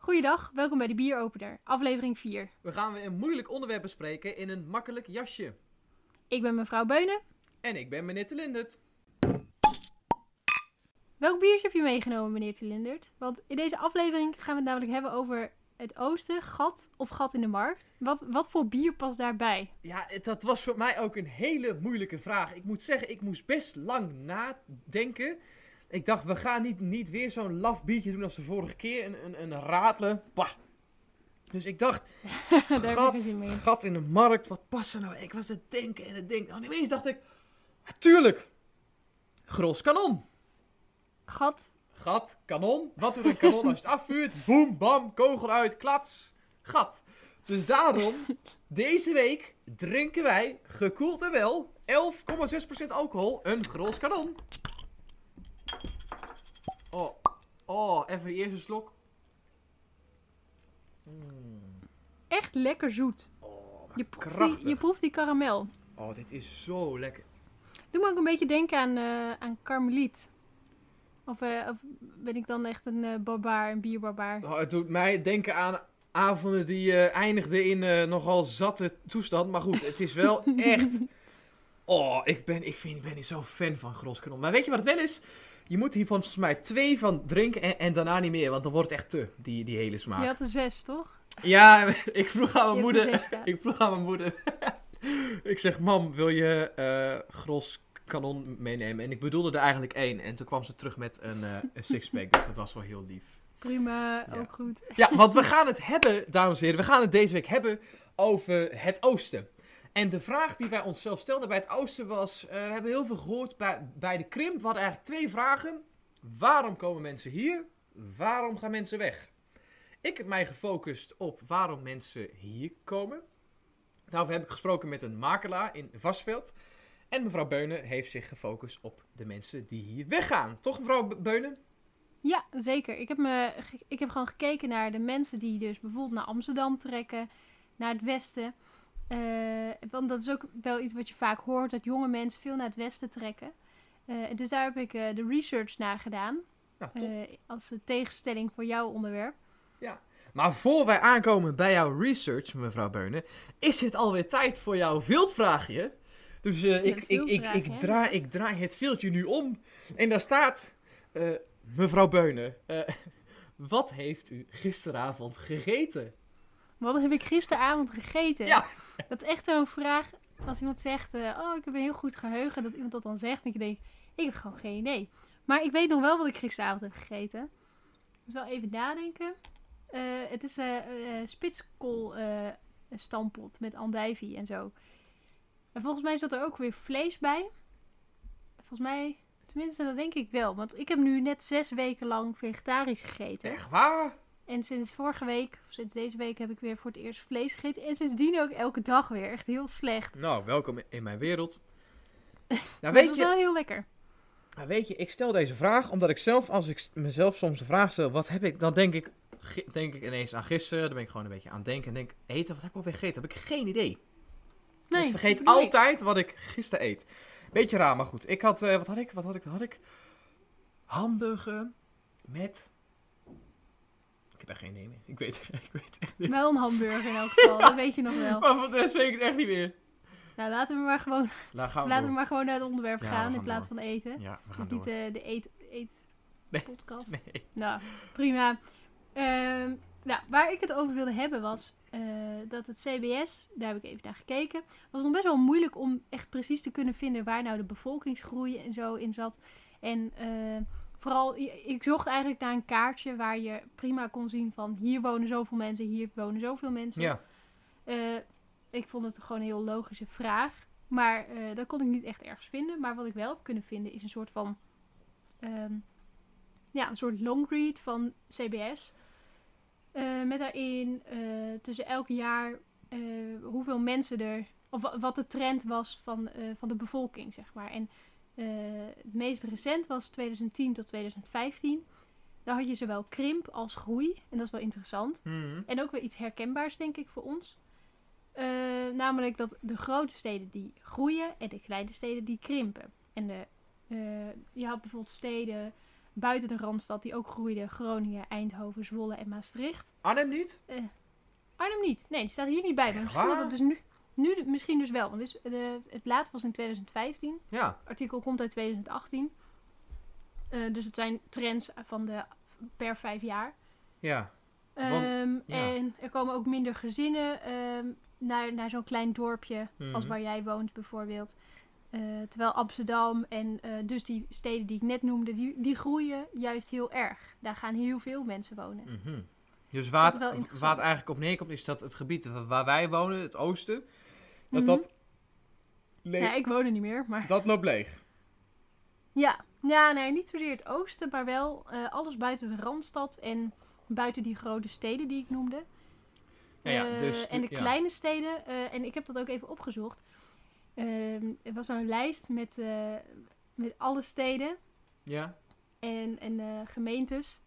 Goeiedag, welkom bij de Bieropener, aflevering 4. We gaan weer een moeilijk onderwerp bespreken in een makkelijk jasje. Ik ben mevrouw Beunen. En ik ben meneer Telindert. Welk biertje heb je meegenomen, meneer Tilindert? Want in deze aflevering gaan we het namelijk hebben over het oosten, gat of gat in de markt. Wat, wat voor bier past daarbij? Ja, het- dat was voor mij ook een hele moeilijke vraag. Ik moet zeggen, ik moest best lang nadenken. Ik dacht, we gaan niet, niet weer zo'n laf biertje doen als de vorige keer. Een, een, een radelen. Bah. Dus ik dacht, gat, gat in de markt. Wat past er nou? Ik was het denken en het denken. En ineens dacht ik, natuurlijk. Gros kanon. Gat. Gat, kanon. Wat doet een kanon als je het afvuurt? Boem, bam, kogel uit, klats, gat. Dus daarom, deze week drinken wij, gekoeld en wel, 11,6% alcohol, een gros kanon. Oh, oh, even die eerste slok. Mm. Echt lekker zoet. Oh, Je proeft, die, je proeft die karamel. Oh, dit is zo lekker. Doe me ook een beetje denken aan, eh aan karmeliet. Of, eh, of ben ik dan echt een eh, barbaar, een bierbarbaar? Oh, het doet mij denken aan avonden die eindigden in nogal zatte toestand. Maar goed, het is wel echt... Oh, ik ben, ik vind, ik ben niet zo fan van gros kanon. Maar weet je wat het wel is? Je moet hier volgens mij twee van drinken en, en daarna niet meer. Want dan wordt het echt te, die, die hele smaak. Je had er zes, toch? Ja, ik vroeg aan mijn er moeder... zes. Ik vroeg aan mijn moeder. ik zeg, mam, wil je eh gros kanon meenemen? En ik bedoelde er eigenlijk één. En toen kwam ze terug met een, een sixpack. Dus dat was wel heel lief. Prima, Ja. ook goed. Ja, want we gaan het hebben, dames en heren. We gaan het deze week hebben over het oosten. En de vraag die wij onszelf stelden bij het oosten was... eh, we hebben heel veel gehoord bij, bij de krimp. We hadden eigenlijk twee vragen. Waarom komen mensen hier? Waarom gaan mensen weg? Ik heb mij gefocust op waarom mensen hier komen. Daarover heb ik gesproken met een makelaar in Vastveld. En mevrouw Beunen heeft zich gefocust op de mensen die hier weggaan. Toch mevrouw Be- Beunen? Ja, zeker. Ik heb, me, ik heb gewoon gekeken naar de mensen die dus bijvoorbeeld naar Amsterdam trekken, naar het westen. Eh, want dat is ook wel iets wat je vaak hoort, dat jonge mensen veel naar het westen trekken. Eh, dus daar heb ik eh, de research naar gedaan, Nou, als tegenstelling voor jouw onderwerp. Maar voor wij aankomen bij jouw research, mevrouw Beunen, is het alweer tijd voor jouw wildvraagje. Dus ik, ik, ik, ik, draai, ik draai het veeltje nu om. En daar staat, mevrouw Beunen, wat heeft u gisteravond gegeten? Wat heb ik gisteravond gegeten? Ja. Dat is echt zo'n vraag, als iemand zegt, eh, oh ik heb een heel goed geheugen, dat iemand dat dan zegt. En ik denk, ik heb gewoon geen idee. Maar ik weet nog wel wat ik gisteravond heb gegeten. Ik wel even nadenken. Eh, het is eh, spitskool met andijvie en zo. En volgens mij zat er ook weer vlees bij. Volgens mij, tenminste dat denk ik wel. Want ik heb nu net zes weken lang vegetarisch gegeten. Echt waar? En sinds vorige week, of sinds deze week, heb ik weer voor het eerst vlees gegeten. En sindsdien ook elke dag weer. Echt heel slecht. Nou, welkom in mijn wereld. Nou, Maar weet het was je, wel heel lekker. Nou, weet je, ik stel deze vraag omdat ik zelf, als ik mezelf soms de vraag stel, wat heb ik, dan denk ik, denk ik ineens aan gisteren, dan ben ik gewoon een beetje aan het denken en denk, eten, wat heb ik alweer gegeten? Heb ik geen idee. Nee, ik vergeet altijd wat ik gisteren eet. Beetje raar, maar goed. Ik had, eh, wat had ik, wat had ik, wat had ik? Hamburger met... Geen meer. Ik weet, ik weet echt niet. Wel een hamburger in elk geval, dat weet je nog wel. Maar voor de rest weet ik het echt niet meer. Nou, laten we maar gewoon, gaan we laten we maar gewoon naar het onderwerp Ja, gaan gaan in plaats door. van eten. Ja, we gaan niet door. eh, de eet, eet Nee. podcast. Nee. Nou, prima. Nou, waar ik het over wilde hebben was eh, dat het CBS, daar heb ik even naar gekeken, was nog best wel moeilijk om echt precies te kunnen vinden waar nou de bevolkingsgroei en zo in zat. En eh, vooral, ik zocht eigenlijk naar een kaartje waar je prima kon zien van hier wonen zoveel mensen, hier wonen zoveel mensen. Ja, Eh, ik vond het gewoon een heel logische vraag. Maar eh, dat kon ik niet echt ergens vinden. Maar wat ik wel heb kunnen vinden is een soort van... ehm, ja, een soort long read van CBS. Eh, met daarin tussen elk jaar hoeveel mensen er... Of wa- wat de trend was van, van de bevolking, zeg maar. En eh, het meest recent was 2010 tot 2015. Daar had je zowel krimp als groei. En dat is wel interessant. Mhm. En ook weer iets herkenbaars, denk ik, voor ons. Eh, namelijk dat de grote steden die groeien en de kleine steden die krimpen. En de, eh, je had bijvoorbeeld steden buiten de Randstad die ook groeiden. Groningen, Eindhoven, Zwolle en Maastricht. Arnhem niet? Arnhem niet. Nee, die staat hier niet bij. Maar misschien dat het dus nu, nu misschien dus wel. Want dus, de, het laatste was in 2015. Ja. Het artikel komt uit 2018. Eh, dus het zijn trends van de per vijf jaar. Ja. Want- Ehm, ja. En er komen ook minder gezinnen ehm, naar, naar zo'n klein dorpje als Mhm. waar jij woont bijvoorbeeld. Eh, terwijl Amsterdam en eh, dus die steden die ik net noemde, die, die groeien juist heel erg. Daar gaan heel veel mensen wonen. Mhm. Dus waar het, waar eigenlijk op neerkomt, is dat het gebied waar wij wonen, het oosten, dat Mhm. dat, Ja, ik woon er niet meer, maar... dat loopt leeg. Ja, ja nee, niet zozeer het oosten, maar wel eh, alles buiten de Randstad en buiten die grote steden die ik noemde. Ja, ja, Eh, dus en de ja. kleine steden, eh, en ik heb dat ook even opgezocht. Ehm, er was zo'n lijst met, met alle steden Ja? en, en gemeentes.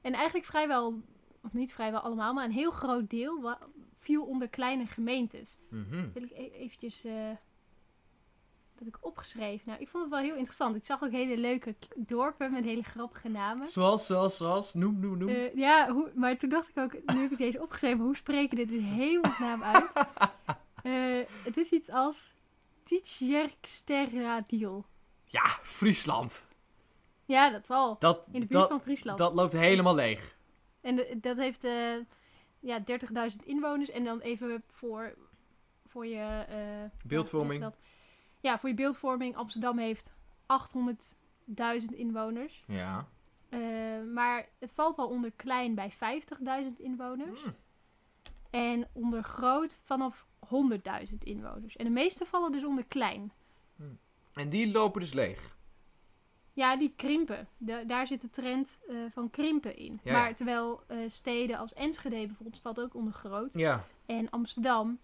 En eigenlijk vrijwel, of niet vrijwel allemaal, maar een heel groot deel viel onder kleine gemeentes. Mhm. Wil ik e- eventjes, eh, dat heb ik opgeschreven. Nou, ik vond het wel heel interessant. Ik zag ook hele leuke dorpen met hele grappige namen. Zoals, zoals, zoals, noem, noem, noem. Eh, ja, hoe, maar toen dacht ik ook, nu heb ik deze opgeschreven, hoe spreken dit in hemelsnaam uit? Eh, het is iets als Titjerksterradil. ja, Friesland. Ja, dat zal. Dat, In de buurt dat, van Friesland. dat loopt helemaal leeg. En de- dat heeft eh, ja, 30.000 inwoners. En dan even voor, voor je... eh, Beeldvorming. dat? Ja, voor je beeldvorming. Amsterdam heeft 800.000 inwoners. Ja. Eh, maar het valt wel onder klein bij 50.000 inwoners. Mm. En onder groot vanaf 100.000 inwoners. En de meeste vallen dus onder klein. En die lopen dus leeg. Ja, die krimpen. Da- daar zit de trend eh, van krimpen in. Ja, maar terwijl eh, steden als Enschede bijvoorbeeld valt ook onder groot. Ja. En Amsterdam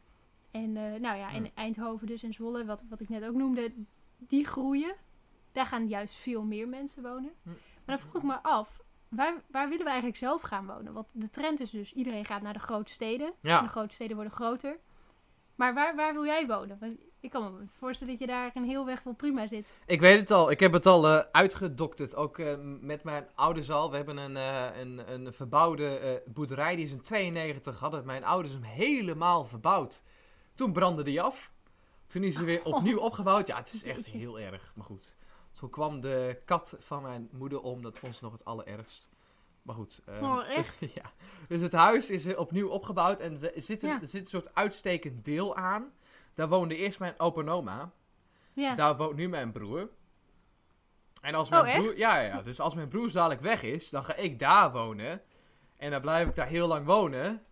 en eh, nou ja, en. Eindhoven dus en Zwolle, wat, wat ik net ook noemde, die groeien. Daar gaan juist veel meer mensen wonen. Hm. Maar dan vroeg ik me af, waar, waar willen we eigenlijk zelf gaan wonen? Want de trend is dus, iedereen gaat naar de grote steden. En de grote steden worden groter. Maar waar, waar wil jij wonen? Want ik kan me voorstellen dat je daar een heel weg wel prima zit. Ik weet het al. Ik heb het al eh, uitgedokterd. Ook eh, met mijn ouders al. We hebben een, eh, een, een verbouwde boerderij. Die is in 92 hadden mijn ouders hem helemaal verbouwd. Toen brandde die af. Toen is hij weer opnieuw opgebouwd. Ja, het is echt heel erg. Maar goed. Toen kwam de kat van mijn moeder om. Dat vond ze nog het allerergst. Maar goed. Oh, echt? ja. Dus het huis is opnieuw opgebouwd. En we- er zit, een, Ja. er zit een soort uitstekend deel aan. Daar woonde eerst mijn opa en oma. Ja. Daar woont nu mijn broer. En als Oh, mijn broer, ja, ja, ja, dus als mijn broer dadelijk weg is, dan ga ik daar wonen. En dan blijf ik daar heel lang wonen.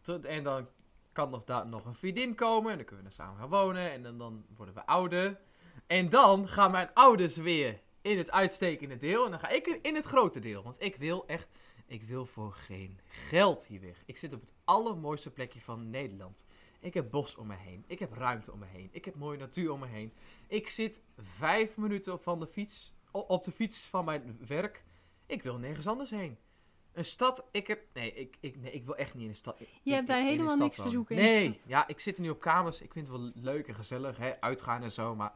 Tot, en dan kan nog, daar nog een vriendin komen. En dan kunnen we samen gaan wonen. En dan, dan worden we ouder. En dan gaan mijn ouders weer in het uitstekende deel. En dan ga ik in het grote deel. Want ik wil echt, ik wil voor geen geld hier weg. Ik zit op het allermooiste plekje van Nederland. Ik heb bos om me heen. Ik heb ruimte om me heen. Ik heb mooie natuur om me heen. Ik zit vijf minuten van de fiets, op de fiets van mijn werk. Ik wil nergens anders heen. Een stad, ik heb... Nee, ik, ik, nee, ik wil echt niet in een stad. Je hebt daar helemaal niks te zoeken in Nee, ja, ik zit er nu op kamers. Ik vind het wel leuk en gezellig, hè, uitgaan en zo. Maar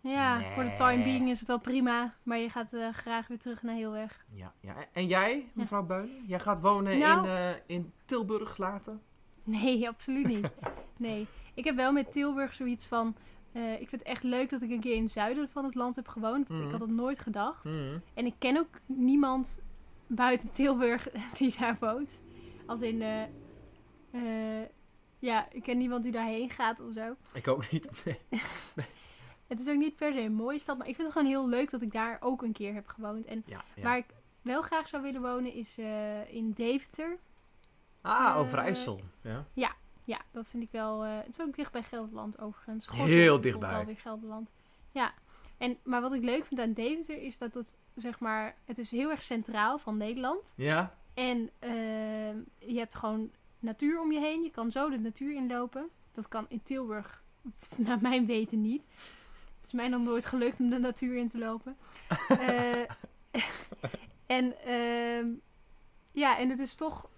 Ja, voor de time being is het wel prima. Maar je gaat eh, graag weer terug naar heel erg. ja, ja. En- jij, mevrouw Beulen? Jij gaat wonen Nou- in, eh, in Tilburg later? Nee, absoluut niet. Nee. Ik heb wel met Tilburg zoiets van... eh, ik vind het echt leuk dat ik een keer in het zuiden van het land heb gewoond. want Mhm. Ik had het nooit gedacht. Mhm. En ik ken ook niemand buiten Tilburg die daar woont. Als in... eh, eh, ja, ik ken niemand die daarheen gaat of zo. Ik ook niet. Nee. Het is ook niet per se een mooie stad. Maar ik vind het gewoon heel leuk dat ik daar ook een keer heb gewoond. En Ja, ja. waar ik wel graag zou willen wonen is in Deventer. Ah, eh, Overijssel. Ja. Ja, dat vind ik wel. eh, het is ook dicht bij Gelderland overigens. Heel dichtbij. alweer Gelderland. Ja. En, maar wat ik leuk vind aan Deventer is dat het, zeg maar, het is heel erg centraal van Nederland. Ja? En ehm, je hebt gewoon natuur om je heen. Je kan zo de natuur inlopen. Dat kan in Tilburg, naar mijn weten, niet. Het is mij nog nooit gelukt om de natuur in te lopen. Eh, en ehm, ja, en het is toch,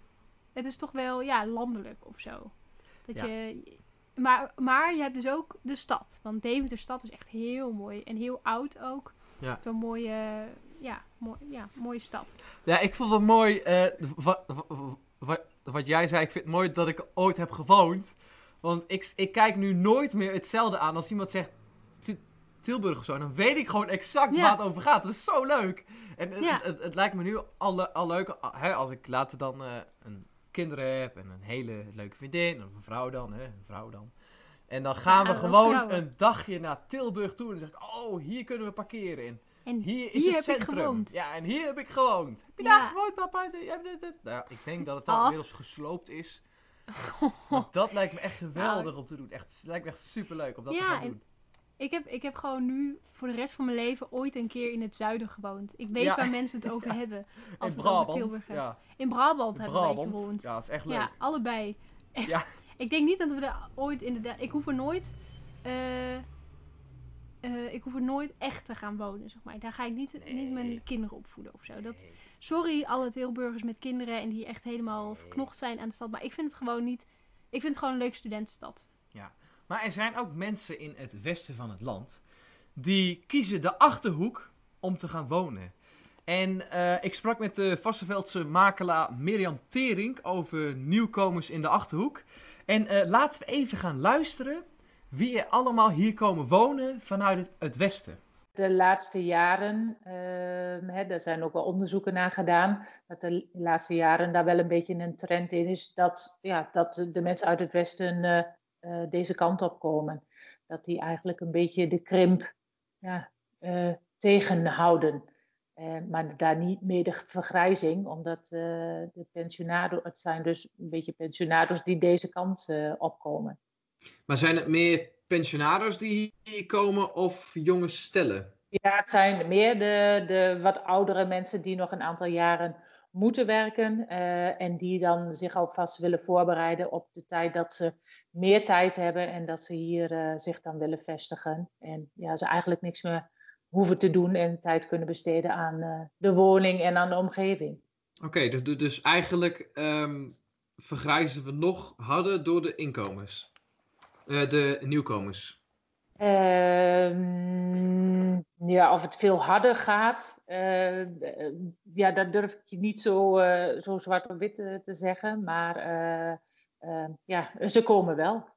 het is toch wel ja, landelijk of zo. Dat Ja. je, maar, maar je hebt dus ook de stad. Want Deventer stad is echt heel mooi. En heel oud ook. Ja. Zo'n mooie, ja, mooi, ja, mooie stad. Ja, ik vond het mooi eh, wat, wat, wat jij zei. Ik vind het mooi dat ik ooit heb gewoond. Want ik, ik kijk nu nooit meer hetzelfde aan als iemand zegt Ti- Tilburg of zo. Dan weet ik gewoon exact Ja. waar het over gaat. Dat is zo leuk. En het, Ja. het, het, het lijkt me nu al, al leuk hè, als ik later dan eh, een kinderen heb en een hele leuke vriendin. Of een vrouw dan, hè, een vrouw dan. En dan gaan Ja, we gewoon trouwen. een dagje naar Tilburg toe. En dan zeg ik, oh, hier kunnen we parkeren. En En hier is Hier het heb ik centrum. gewoond. Ja, en hier heb ik gewoond. Heb je Ja. daar gewoond, papa? Nou, ik denk dat het dan Oh. inmiddels gesloopt is. Maar dat lijkt me echt geweldig om te doen. Echt, het lijkt me echt superleuk om dat te gaan en- doen. Ik heb, ik heb gewoon nu voor de rest van mijn leven ooit een keer in het zuiden gewoond. Ik weet Ja. waar mensen het over hebben. Als In het over Brabant. Tilburg. Ja, In Brabant hebben wij gewoond. Ja, dat is echt leuk. Ja, allebei. Ja. ik denk niet dat we er ooit inderdaad... Ik hoef er nooit... eh, eh, ik hoef er nooit echt te gaan wonen, zeg maar. Daar ga ik niet, niet mijn kinderen opvoeden of zo. Dat, sorry, alle Tilburgers met kinderen en die echt helemaal verknocht zijn aan de stad. Maar ik vind het gewoon niet... Ik vind het gewoon een leuke studentenstad. Maar er zijn ook mensen in het westen van het land die kiezen de achterhoek om te gaan wonen. En eh, ik sprak met de Vastenveldse makelaar Mirjam Tering over nieuwkomers in de achterhoek. En eh, laten we even gaan luisteren wie er allemaal hier komen wonen vanuit het, westen. De laatste jaren, ehm, hè, daar zijn ook wel onderzoeken naar gedaan, dat de laatste jaren daar wel een beetje een trend in is dat, ja, dat de mensen uit het Westen eh, deze kant op komen. Dat die eigenlijk een beetje de krimp ja, eh, tegenhouden. Eh, maar daar niet meer de vergrijzing, omdat de pensionados, het zijn dus een beetje pensionados die deze kant opkomen. Maar zijn het meer pensionados die hier komen of jonge stellen? Ja, het zijn meer de, de wat oudere mensen die nog een aantal jaren moeten werken eh, en die dan zich alvast willen voorbereiden op de tijd dat ze meer tijd hebben en dat ze hier eh, zich dan willen vestigen. En ja, ze eigenlijk niks meer hoeven te doen en tijd kunnen besteden aan eh, de woning en aan de omgeving. Oké, dus, dus- dus eigenlijk ehm, vergrijzen we nog harder door de inkomens. De nieuwkomers. Ehm, ja, of het veel harder gaat, eh, ja, dat durf ik je niet zo, eh, zo zwart op wit eh, te zeggen. Maar ja, ze komen wel.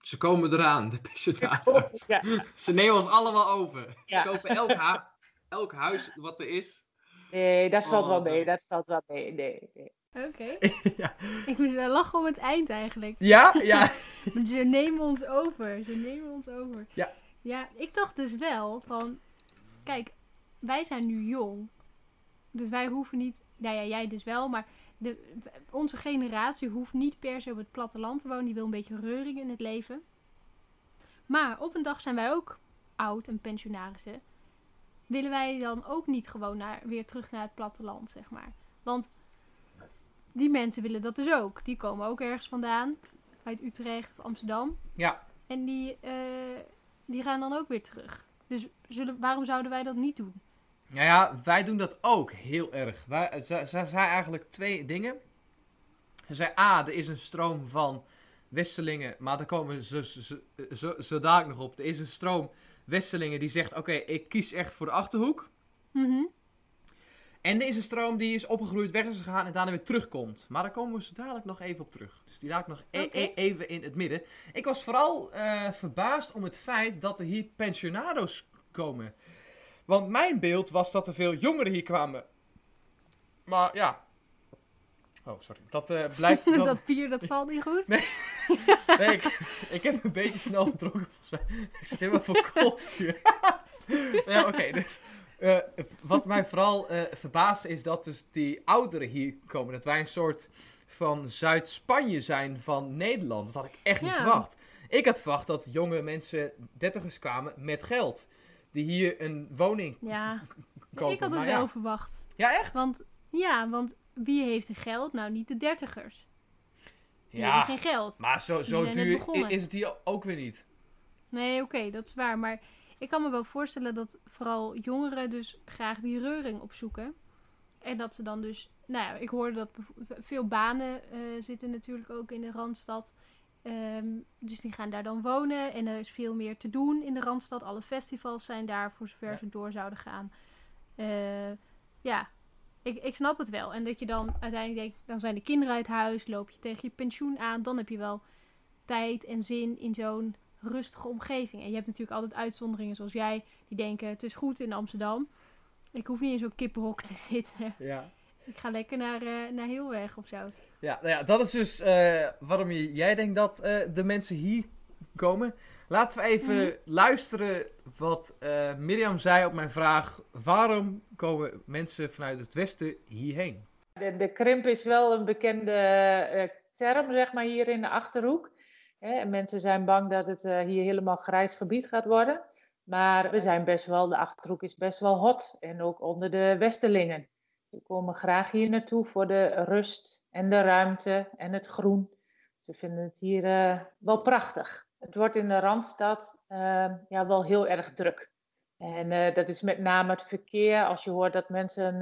Ze komen eraan, de pensionados. Ja, Ze nemen ons allemaal over. Ja. Ze kopen elk, elk huis wat er is. nee, dat valt Oh, wel mee. dat- Dat valt wel mee. Nee, nee. Oké. ja. Ik moest wel lachen om het eind eigenlijk. ja, ja. Ze nemen ons over. Ze nemen ons over. Ja. Ja, ik dacht dus wel van... Kijk, wij zijn nu jong. Dus wij hoeven niet... Nou ja, jij dus wel. Maar de, onze generatie hoeft niet per se op het platteland te wonen. Die wil een beetje reuring in het leven. Maar op een dag zijn wij ook oud en pensionarissen. Willen wij dan ook niet gewoon naar, weer terug naar het platteland, zeg maar. Want die mensen willen dat dus ook. Die komen ook ergens vandaan. Uit Utrecht of Amsterdam. ja. En die, eh, die gaan dan ook weer terug. Dus zullen, waarom zouden wij dat niet doen? Nou ja, wij doen dat ook heel erg. Wij, ze, ze zei eigenlijk twee dingen. Ze zei, A, er is een stroom van Westelingen, maar daar komen we zo, zo, zo, zo dadelijk nog op. Er is een stroom Westelingen die zegt, oké, ik kies echt voor de Achterhoek. Mhm. En er is een stroom die is opgegroeid, weg is gegaan en daarna weer terugkomt. Maar daar komen we zo dadelijk nog even op terug. Dus die laat ik nog e- e- even in het midden. Ik was vooral eh, verbaasd om het feit dat er hier pensionados komen. Want mijn beeld was dat er veel jongeren hier kwamen. Maar ja. Oh, sorry. Dat eh, blijkt... Dat, dat bier, dat valt niet goed. Nee. nee, ik, ik heb een beetje snel gedronken volgens mij. Ik zit helemaal voor koolzuur. ja, oké. dus eh, wat mij vooral eh verbaasde is dat dus die ouderen hier komen. Dat wij een soort van Zuid-Spanje zijn van Nederland. Dat had ik echt niet Ja. verwacht. Ik had verwacht dat jonge mensen, dertigers kwamen met geld. Die hier een woning Ja, kopen. ik had het Maar wel ja. verwacht. Ja, echt? Want, ja, want wie heeft er geld? Nou, niet de dertigers. Die Ja, geen geld. maar zo, zo duur is het hier ook weer niet. Nee, oké, dat is waar. Maar ik kan me wel voorstellen dat vooral jongeren dus graag die reuring opzoeken. En dat ze dan dus... Nou ja, ik hoorde dat veel banen eh, zitten natuurlijk ook in de Randstad. Ehm, dus die gaan daar dan wonen. En er is veel meer te doen in de Randstad. Alle festivals zijn daar, voor zover Ja. ze door zouden gaan. Eh, ja, ik, ik snap het wel. En dat je dan uiteindelijk denkt, dan zijn de kinderen uit huis, loop je tegen je pensioen aan. Dan heb je wel tijd en zin in zo'n rustige omgeving. En je hebt natuurlijk altijd uitzonderingen zoals jij, die denken, het is goed in Amsterdam. Ik hoef niet in zo'n kippenhok te zitten. Ja. Ik ga lekker naar, eh naar Heelweg of zo. Ja, nou ja, dat is dus eh, waarom je, jij denkt dat eh, de mensen hier komen. Laten we even Mhm. luisteren wat eh, Mirjam zei op mijn vraag. Waarom komen mensen vanuit het westen hierheen? De, de krimp is wel een bekende eh, term, zeg maar, hier in de Achterhoek. En mensen zijn bang dat het eh, hier helemaal grijs gebied gaat worden. Maar we zijn best wel, de Achterhoek is best wel hot. En ook onder de Westerlingen. Ze komen graag hier naartoe voor de rust en de ruimte en het groen. Ze vinden het hier eh, wel prachtig. Het wordt in de Randstad eh, ja, wel heel erg druk. En eh, dat is met name het verkeer. Als je hoort dat mensen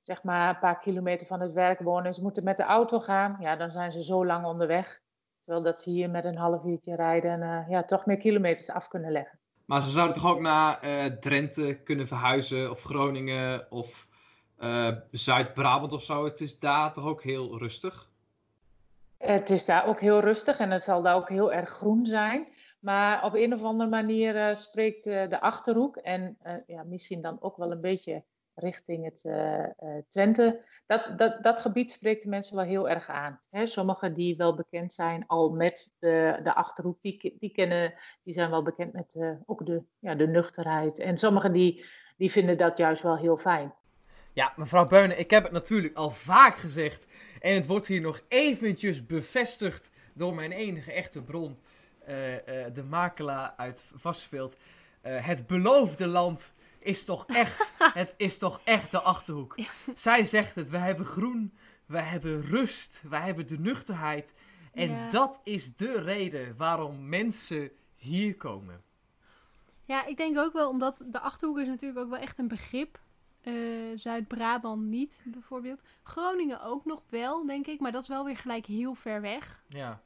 zeg maar een paar kilometer van het werk wonen en ze moeten met de auto gaan, ja, dan zijn ze zo lang onderweg. Terwijl dat ze hier met een half uurtje rijden en eh, ja, toch meer kilometers af kunnen leggen. Maar ze zouden toch ook naar eh, Drenthe kunnen verhuizen, of Groningen, of eh, Zuid-Brabant of zo. Het is daar toch ook heel rustig. Het is daar ook heel rustig en het zal daar ook heel erg groen zijn. Maar op een of andere manier spreekt de Achterhoek en ja, misschien dan ook wel een beetje richting het Twente. Dat, dat, dat gebied spreekt de mensen wel heel erg aan. Hè, sommigen die wel bekend zijn al met de, de Achterhoek, die, ke- die, kennen, die zijn wel bekend met eh, ook de, ja, de nuchterheid. En sommigen die, die vinden dat juist wel heel fijn. Ja, mevrouw Beunen, ik heb het natuurlijk al vaak gezegd. En het wordt hier nog eventjes bevestigd door mijn enige echte bron. eh, eh, de makelaar uit Vasseveld. Eh, het beloofde land is toch echt, het is toch echt de Achterhoek. Zij zegt het, we hebben groen, we hebben rust, we hebben de nuchterheid. En Ja. dat is de reden waarom mensen hier komen. Ja, ik denk ook wel, omdat de Achterhoek is natuurlijk ook wel echt een begrip. Eh, Zuid-Brabant niet, bijvoorbeeld. Groningen ook nog wel, denk ik. Maar dat is wel weer gelijk heel ver weg. Ja.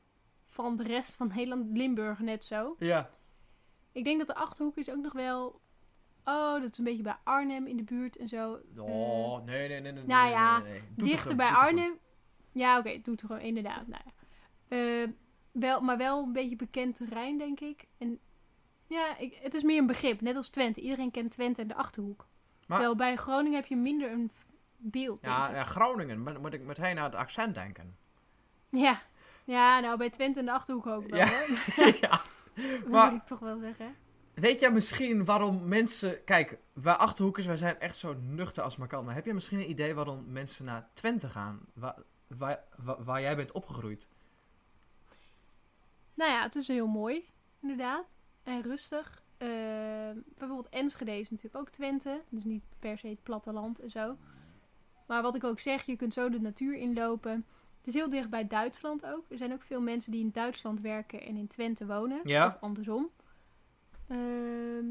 Van de rest van Nederland, Limburg net zo. Ja. Ik denk dat de Achterhoek is ook nog wel... Oh, dat is een beetje bij Arnhem in de buurt en zo. Oh, nee, nee, nee, nee. nou nee, ja, nee, nee, Dichter bij Doetinchem. Arnhem. Ja, oké, doet er gewoon inderdaad. Nou ja. Eh, wel, maar wel een beetje bekend terrein, denk ik. En ja, ik, het is meer een begrip, net als Twente. Iedereen kent Twente en de Achterhoek. Maar- Terwijl bij Groningen heb je minder een beeld. denk Ja, ik. ja, Groningen, moet, moet ik meteen aan het accent denken. ja. Ja, nou bij Twente en de Achterhoek ook wel Ja. hoor. ja. Dat Maar- moet ik toch wel zeggen. Weet jij misschien waarom mensen... Kijk, wij Achterhoekers, wij zijn echt zo nuchter als maar kan. Maar heb je misschien een idee waarom mensen naar Twente gaan? Waar, waar, waar, waar jij bent opgegroeid? Nou ja, het is heel mooi, inderdaad. En rustig. Eh, bijvoorbeeld Enschede is natuurlijk ook Twente. Dus niet per se het platteland en zo. Maar wat ik ook zeg, je kunt zo de natuur inlopen. Het is heel dicht bij Duitsland ook. Er zijn ook veel mensen die in Duitsland werken en in Twente wonen. Ja. Of andersom. Ehm,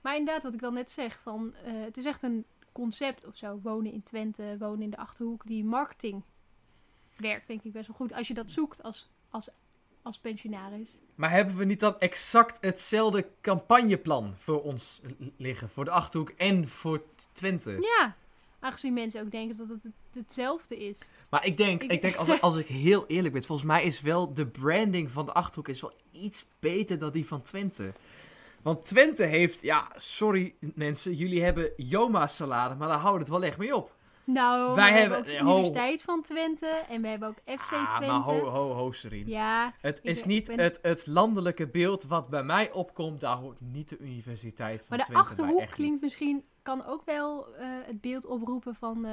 maar inderdaad, wat ik dan net zeg, van, eh, het is echt een concept of zo. Wonen in Twente, wonen in de Achterhoek. Die marketing werkt denk ik best wel goed. Als je dat zoekt als, als, als pensionaris. Maar hebben we niet dan exact hetzelfde campagneplan voor ons liggen? Voor de Achterhoek en voor Twente? Ja, aangezien mensen ook denken dat het het- hetzelfde is. Maar ik denk, Ik- ik denk als, ik- als ik heel eerlijk ben, volgens mij is wel de branding van de Achterhoek is wel iets beter dan die van Twente. Want Twente heeft, ja, sorry mensen, jullie hebben Joma salade, maar daar houdt het wel echt mee op. Nou, Wij hebben- ook de ho. Universiteit van Twente en we hebben ook FC ah, Twente. maar ho, ho, ho, Serien. Ja, Het is ben- niet ben- het, het landelijke beeld wat bij mij opkomt, daar hoort niet de Universiteit van maar de Twente bij, Achterhoek echt klinkt niet. misschien, kan ook wel eh, het beeld oproepen van, eh,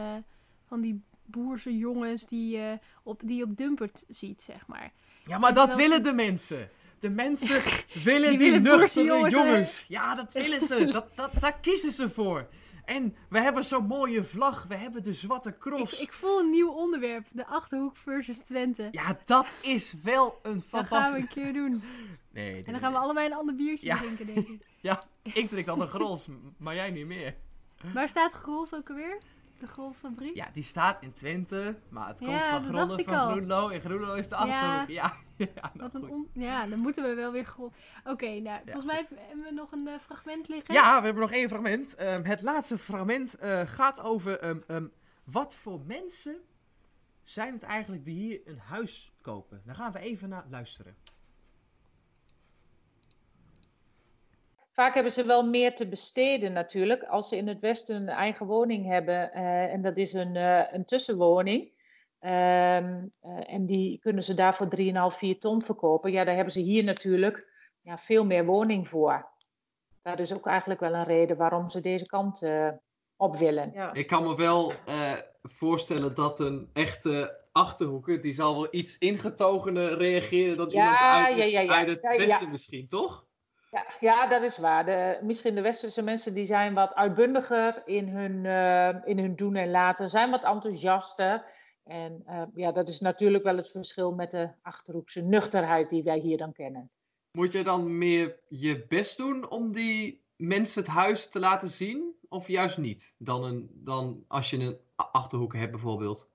van die boerse jongens die, je op, die op Dumpert ziet, zeg maar. Ja, maar En dat terwijl willen de mensen. De mensen willen die, Die willen nuchtere jongens. Ja, dat willen ze. Dat, dat, daar kiezen ze voor. En we hebben zo'n mooie vlag. We hebben de Zwarte Ik, Cross. ik voel een nieuw onderwerp, de Achterhoek versus Twente. Ja, dat is wel een dat gaan we fantastisch... een keer doen. Nee, En dan gaan we nee. allebei een ander biertje Ja. drinken, denk ik. Ja, ik drink dan de gros, maar jij niet meer. Waar staat Grols ook alweer? De golffabriek? Ja, die staat in Twente, maar het komt Ja, van ik van al. Groenlo. En Groenlo is de. Achterhoek. Ja, ja, nou on- ja, dan moeten we wel weer golf... Oké, nou, volgens mij goed. hebben we nog een eh, fragment liggen. Ja, we hebben nog één fragment. Ehm, het laatste fragment eh, gaat over ehm, ehm, wat voor mensen zijn het eigenlijk die hier een huis kopen. Daar gaan we even naar luisteren. Vaak hebben ze wel meer te besteden natuurlijk. Als ze in het westen een eigen woning hebben eh, en dat is een, eh, een tussenwoning. ehm, eh, en die kunnen ze daar voor 3,5, 4 ton verkopen. Ja, daar hebben ze hier natuurlijk ja, veel meer woning voor. Dat is ook eigenlijk wel een reden waarom ze deze kant eh, op willen. Ja. Ik kan me wel eh, voorstellen dat een echte achterhoeker, die zal wel iets ingetogener reageren dan Ja, iemand uit het, ja, ja. uit het Ja, ja. westen misschien, toch? Ja, ja, dat is waar. De, misschien de westerse mensen die zijn wat uitbundiger in hun, eh, in hun doen en laten, zijn wat enthousiaster. En eh, ja, dat is natuurlijk wel het verschil met de Achterhoekse nuchterheid die wij hier dan kennen. Moet je dan meer je best doen om die mensen het huis te laten zien? Of juist niet? Dan, een, dan als je een achterhoek hebt bijvoorbeeld.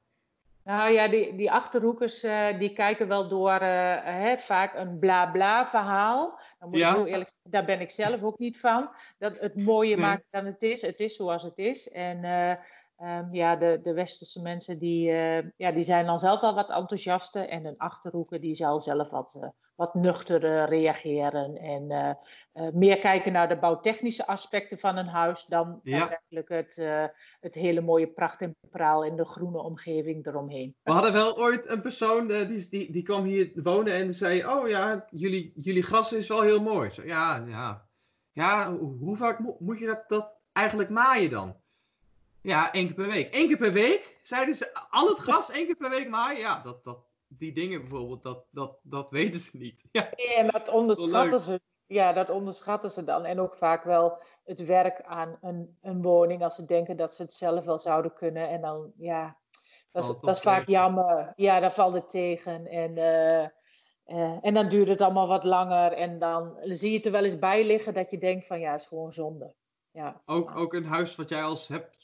Nou ja, die, die Achterhoekers eh, die kijken wel door eh, hè, vaak een bla bla verhaal. Dan moet Ja. ik heel eerlijk zeggen, daar ben ik zelf ook niet van. Dat het mooier Nee. maken dan het is. Het is zoals het is. En eh, ehm, ja, de, de westerse mensen die, ja, die zijn dan zelf wel wat enthousiaster. En een Achterhoeker die zal zelf wat, wat nuchter reageren. En eh, eh, meer kijken naar de bouwtechnische aspecten van een huis dan Ja. daadwerkelijk het, eh, het hele mooie pracht en praal en de groene omgeving eromheen. We hadden wel ooit een persoon die, die, die kwam hier wonen en zei: Oh ja, jullie, jullie gras is wel heel mooi. Zo, ja, ja. Ja, hoe, hoe vaak mo- moet je dat, dat eigenlijk maaien dan? Ja, één keer per week. Eén keer per week? Zeiden ze al het gras één keer per week maaien? Ja, dat, dat, die dingen bijvoorbeeld, dat, dat, dat weten ze niet. Ja, En dat onderschatten ze. Ja, dat onderschatten ze dan. En ook vaak wel het werk aan een, een woning als ze denken dat ze het zelf wel zouden kunnen. En dan, ja, dat is, dat vaak jammer. Ja, daar valt het tegen. En, eh, eh, en dan duurt het allemaal wat langer. En dan zie je het er wel eens bij liggen dat je denkt van ja, het is gewoon zonde. Ja. ook, ook een huis wat jij als hebt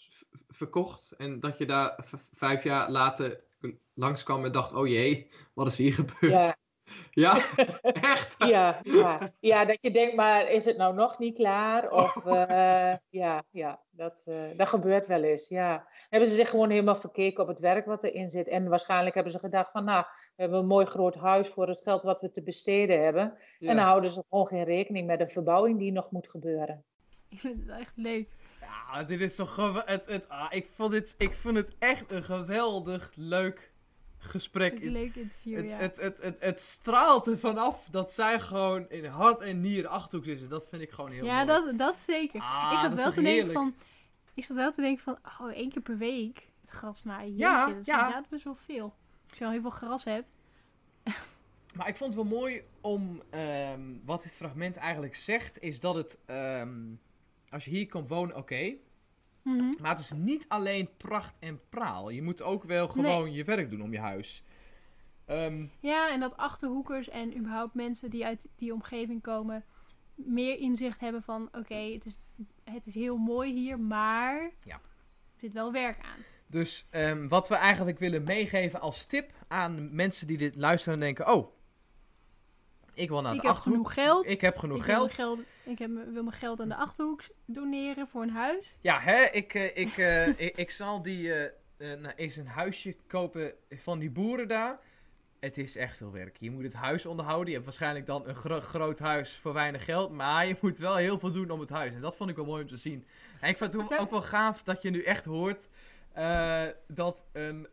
verkocht en dat je daar vijf jaar later langskwam en dacht: Oh jee, wat is hier gebeurd? Ja, Ja, echt? ja, ja. ja, dat je denkt, maar is het nou nog niet klaar? Of eh, ja, ja dat, eh, dat gebeurt wel eens. Ja. Hebben ze zich gewoon helemaal verkeken op het werk wat erin zit. En waarschijnlijk hebben ze gedacht van, nou, we hebben een mooi groot huis voor het geld wat we te besteden hebben. En dan houden ze gewoon geen rekening met de verbouwing die nog moet gebeuren. Ik vind het echt leuk. Ja, dit is toch gewoon... Het, het, ah, ik, vond dit, ik vond het echt een geweldig leuk gesprek. Het leuk interview, Het, ja. het, het, het, het straalt er vanaf dat zij gewoon in hart en nier achterhoek zitten. Dat vind ik gewoon heel ja, mooi. dat, dat zeker. Ah, ik zat wel te denken van... Ik zat wel te denken van, oh, één keer per week het gras maaien. Jeetje, Ja, dat is ja. inderdaad best wel veel. Als je al heel veel gras hebt. Maar ik vond het wel mooi om... ehm, wat dit fragment eigenlijk zegt, is dat het... ehm, als je hier komt wonen, oké. Mhm. Maar het is niet alleen pracht en praal. Je moet ook wel gewoon je werk doen om je huis. Ehm, Ja, en dat achterhoekers en überhaupt mensen die uit die omgeving komen... meer inzicht hebben van, oké, het, is, het is heel mooi hier, maar... Ja. Er zit wel werk aan. Dus ehm, wat we eigenlijk willen meegeven als tip aan mensen die dit luisteren en denken: Oh, ik wil naar ik de heb achterhoek. genoeg geld. Ik heb genoeg ik wil geld. mijn geld. Ik heb, wil mijn geld aan de achterhoek doneren voor een huis. Ja, hè, ik, eh, ik, eh, ik, ik zal die eh, nou, eens een huisje kopen van die boeren daar. Het is echt veel werk. Je moet het huis onderhouden. Je hebt waarschijnlijk dan een gro- groot huis voor weinig geld. Maar je moet wel heel veel doen om het huis. En dat vond ik wel mooi om te zien. En ik vind het Zo- ook wel gaaf dat je nu echt hoort dat een,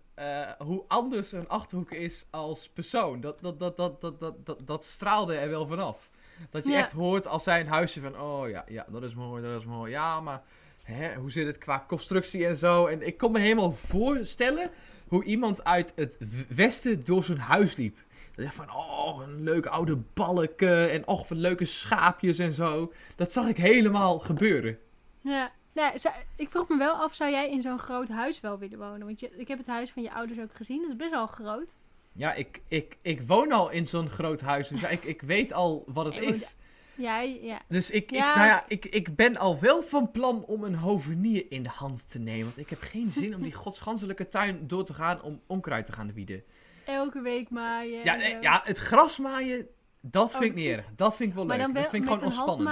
hoe anders een achterhoek is als persoon. Dat, dat, dat, dat, dat, dat, dat, dat straalde er wel vanaf. Dat je Ja. echt hoort als zij een huisje van, oh ja, ja, dat is mooi, dat is mooi. Ja, maar hè, hoe zit het qua constructie en zo? En ik kon me helemaal voorstellen hoe iemand uit het westen door zijn huis liep. Dat dacht van, oh, een leuke oude balken en och, wat leuke schaapjes en zo. Dat zag ik helemaal gebeuren. Ja. Nou, zou- ik vroeg me wel af, zou jij in zo'n groot huis wel willen wonen? Want je, ik heb het huis van je ouders ook gezien. Dat is best wel groot. Ja, ik, ik, ik woon al in zo'n groot huis, dus ja, ik, ik weet al wat het is. Ja, ja. Dus ik, Ja. ik, nou ja, ik, ik ben al wel van plan om een hovenier in de hand te nemen. Want ik heb geen zin om die godsganselijke tuin door te gaan om onkruid te gaan wieden. Elke week maaien. Ja, zo. ja het gras maaien, dat Oh, vind ik niet erg. Dat vind ik wel maar leuk. dat vind ik gewoon ontspannend.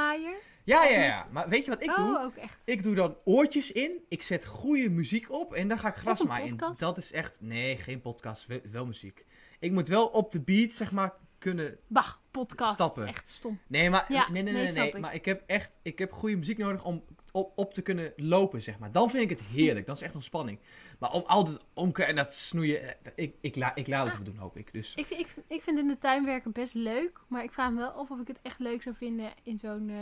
Ja, ja, ja. Maar weet je wat ik oh, doe? ook echt. Ik doe dan oortjes in. Ik zet goede muziek op. En dan ga ik gras een maaien. podcast? Dat is echt... Nee, geen podcast. Wel, wel muziek. Ik moet wel op de beat, zeg maar, kunnen... Bah, podcast. Stappen. Echt stom. Nee, maar, Ja, nee, nee, nee, nee, nee, snap ik. Maar ik heb echt... Ik heb goede muziek nodig om op, op te kunnen lopen, zeg maar. Dan vind ik het heerlijk. Dat is echt ontspanning. Maar om altijd omkrijgen en dat snoeien... eh, Ik, ik, la, ik laat het Ah. even doen, hoop ik. Dus... Ik, ik, ik vind in de tuin werken best leuk. Maar ik vraag me wel af of ik het echt leuk zou vinden in zo'n... eh,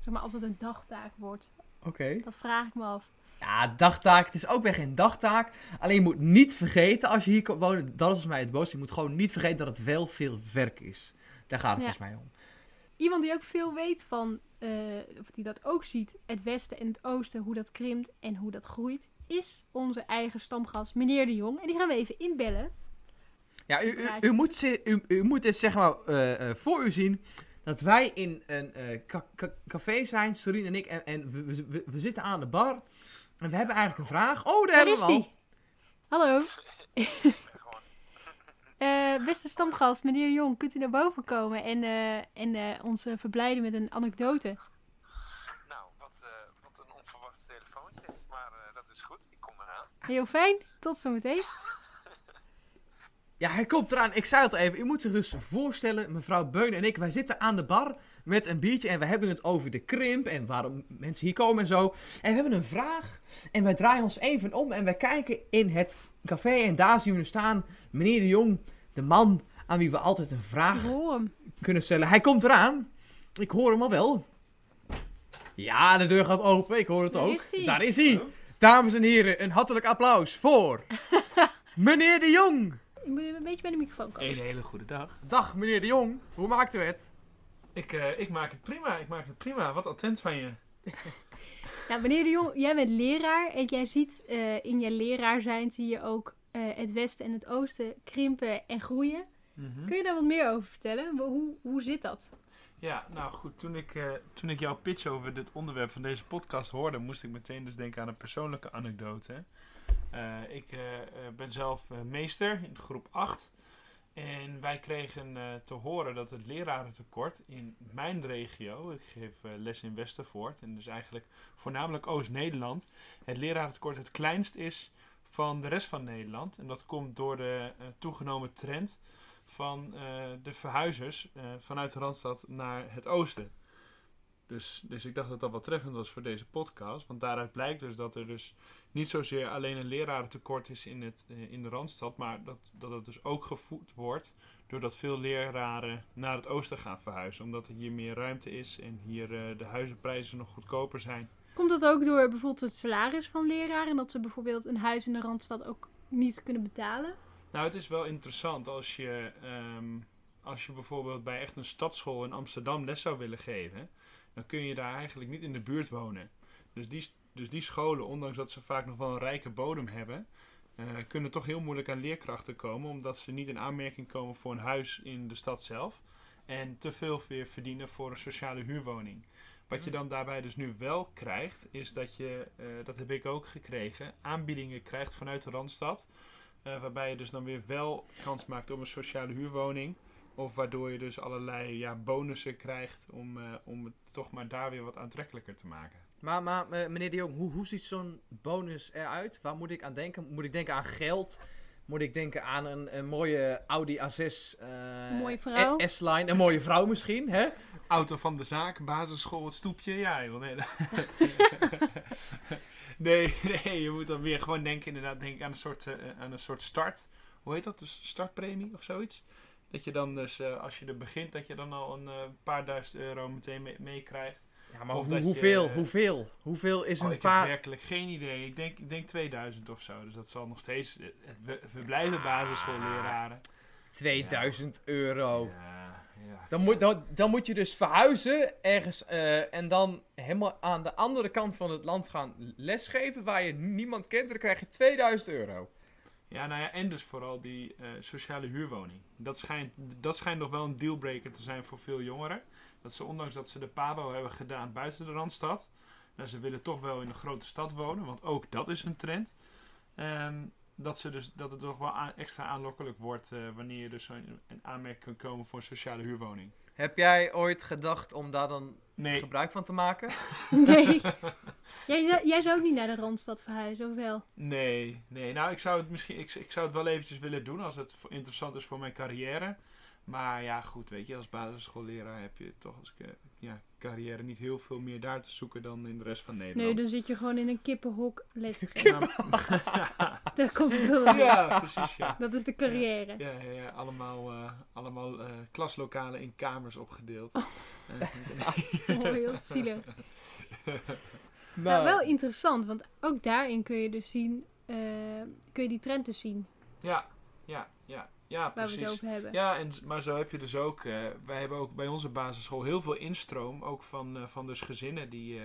zeg maar, als het een dagtaak wordt. Oké. Dat vraag ik me af. Ja, dagtaak. Het is ook weer geen dagtaak. Alleen je moet niet vergeten, als je hier komt wonen, dat is volgens mij het boos. Je moet gewoon niet vergeten dat het wel veel werk is. Daar gaat het Ja. volgens mij om. Iemand die ook veel weet van, eh, of die dat ook ziet, het westen en het oosten, hoe dat krimpt en hoe dat groeit, is onze eigen stamgast, meneer de Jong. En die gaan we even inbellen. Ja, u, u, u, moet, u, u moet dit zeg maar eh, eh, voor u zien dat wij in een eh, ca- ca- café zijn, Sorien en ik, en, en we, we, zitten aan de bar. En we hebben eigenlijk een vraag. Oh, daar Waar hebben we al. die? Hallo. Eh, beste stamgast, meneer Jong, kunt u naar boven komen en, eh, en eh, ons verblijden met een anekdote? Nou, wat, eh, wat een onverwacht telefoontje. Maar eh, dat is goed, ik kom eraan. Heel fijn, tot zometeen. Ja, hij komt eraan. Ik zei het al even. U moet zich dus voorstellen, mevrouw Beun en ik, wij zitten aan de bar met een biertje en we hebben het over de krimp en waarom mensen hier komen en zo. En we hebben een vraag en wij draaien ons even om en wij kijken in het café en daar zien we nu staan meneer de Jong, de man aan wie we altijd een vraag kunnen stellen. Hij komt eraan. Ik hoor hem al wel. Ja, de deur gaat open. Ik hoor het Daar ook. is. Daar is hij. Dames en heren, een hartelijk applaus voor meneer de Jong. Je moet een beetje bij de microfoon komen. Een hele goede dag. Dag meneer de Jong, hoe maakt u het? Ik, eh, ik maak het prima, ik maak het prima. Wat attent van je. Nou, meneer de Jong, jij bent leraar en jij ziet eh, in je leraar zijn, zie je ook eh, het westen en het oosten krimpen en groeien. Mhm. Kun je daar wat meer over vertellen? Hoe, hoe zit dat? Ja, nou goed, toen ik, eh, toen ik jouw pitch over dit onderwerp van deze podcast hoorde, moest ik meteen dus denken aan een persoonlijke anekdote. Eh, ik eh, eh, ben zelf meester in groep 8. En wij kregen te horen dat het lerarentekort in mijn regio, ik geef les in Westervoort en dus eigenlijk voornamelijk Oost-Nederland, het lerarentekort het kleinst is van de rest van Nederland. En dat komt door de toegenomen trend van de verhuizers vanuit de Randstad naar het oosten. Dus, dus ik dacht dat dat wel treffend was voor deze podcast. Want daaruit blijkt dus dat er dus niet zozeer alleen een lerarentekort is in, het, eh, in de Randstad. Maar dat, dat het dus ook gevoed wordt doordat veel leraren naar het oosten gaan verhuizen. Omdat er hier meer ruimte is en hier eh, de huizenprijzen nog goedkoper zijn. Komt dat ook door bijvoorbeeld het salaris van leraren? Dat ze bijvoorbeeld een huis in de Randstad ook niet kunnen betalen? Nou, het is wel interessant als je, ehm, als je bijvoorbeeld bij echt een stadsschool in Amsterdam les zou willen geven, dan kun je daar eigenlijk niet in de buurt wonen. Dus die, dus die scholen, ondanks dat ze vaak nog wel een rijke bodem hebben, eh, kunnen toch heel moeilijk aan leerkrachten komen, omdat ze niet in aanmerking komen voor een huis in de stad zelf en te veel weer verdienen voor een sociale huurwoning. Wat je dan daarbij dus nu wel krijgt, is dat je, eh, dat heb ik ook gekregen, aanbiedingen krijgt vanuit de Randstad. Eh, waarbij je dus dan weer wel kans maakt op een sociale huurwoning. Of waardoor je dus allerlei ja, bonussen krijgt om, eh, om het toch maar daar weer wat aantrekkelijker te maken. Maar, maar eh, meneer de Jong, hoe, hoe ziet zo'n bonus eruit? Waar moet ik aan denken? Moet ik denken aan geld? Moet ik denken aan een, een mooie Audi A6 eh, mooie vrouw. E- S-Line? Een mooie vrouw misschien, hè? Auto van de zaak, basisschool, het stoepje. Ja, joh, nee. nee, nee, je moet dan weer gewoon denken inderdaad denk ik, aan, een soort, aan een soort start. Hoe heet dat? Dus startpremie of zoiets? Dat je dan dus, eh, als je er begint, dat je dan al een eh, paar duizend euro meteen mee- meekrijgt. Ja, maar Of hoe- dat je- hoeveel? Hoeveel? Hoeveel is Oh, een ik paar... heb werkelijk geen idee. Ik denk, ik denk 2000 of zo. Dus dat zal nog steeds... We- verblijven basisschoolleraren. 2000 euro. Ja, ja. Dan moet, dan, dan moet je dus verhuizen ergens eh, en dan helemaal aan de andere kant van het land gaan lesgeven waar je niemand kent. En dan krijg je 2000 euro. Ja, nou ja, en dus vooral die eh, sociale huurwoning. Dat schijnt, dat schijnt nog wel een dealbreaker te zijn voor veel jongeren. Dat ze, ondanks dat ze de PABO hebben gedaan buiten de Randstad, nou, ze willen toch wel in een grote stad wonen, want ook dat is een trend. Ehm, dat, ze dus, dat het toch wel extra aanlokkelijk wordt eh, wanneer je dus in, in aanmerking kan komen voor een sociale huurwoning. Heb jij ooit gedacht om daar dan Nee, gebruik van te maken? Nee. jij, zou- jij zou ook niet naar de Randstad verhuizen, of wel? nee, nee. Nou, ik zou het misschien, ik, ik zou het wel eventjes willen doen als het interessant is voor mijn carrière. Maar ja, goed, weet je, als basisschoolleraar heb je toch als eh, ja, carrière niet heel veel meer daar te zoeken dan in de rest van Nee, Nederland. dan zit je gewoon in een kippenhok les te geven. Ja, Daar komt het wel ja, precies, ja. Dat is de carrière. Ja, ja, ja, allemaal, eh, allemaal eh, klaslokalen in kamers opgedeeld. Oh. Oh, heel zielig. Nou, wel interessant, want ook daarin kun je dus zien, eh, kun je die trend dus zien, ja, ja, ja, ja, waar we het precies. over hebben. Ja, en, maar zo heb je dus ook, eh, wij hebben ook bij onze basisschool heel veel instroom, ook van, eh, van dus gezinnen die, eh,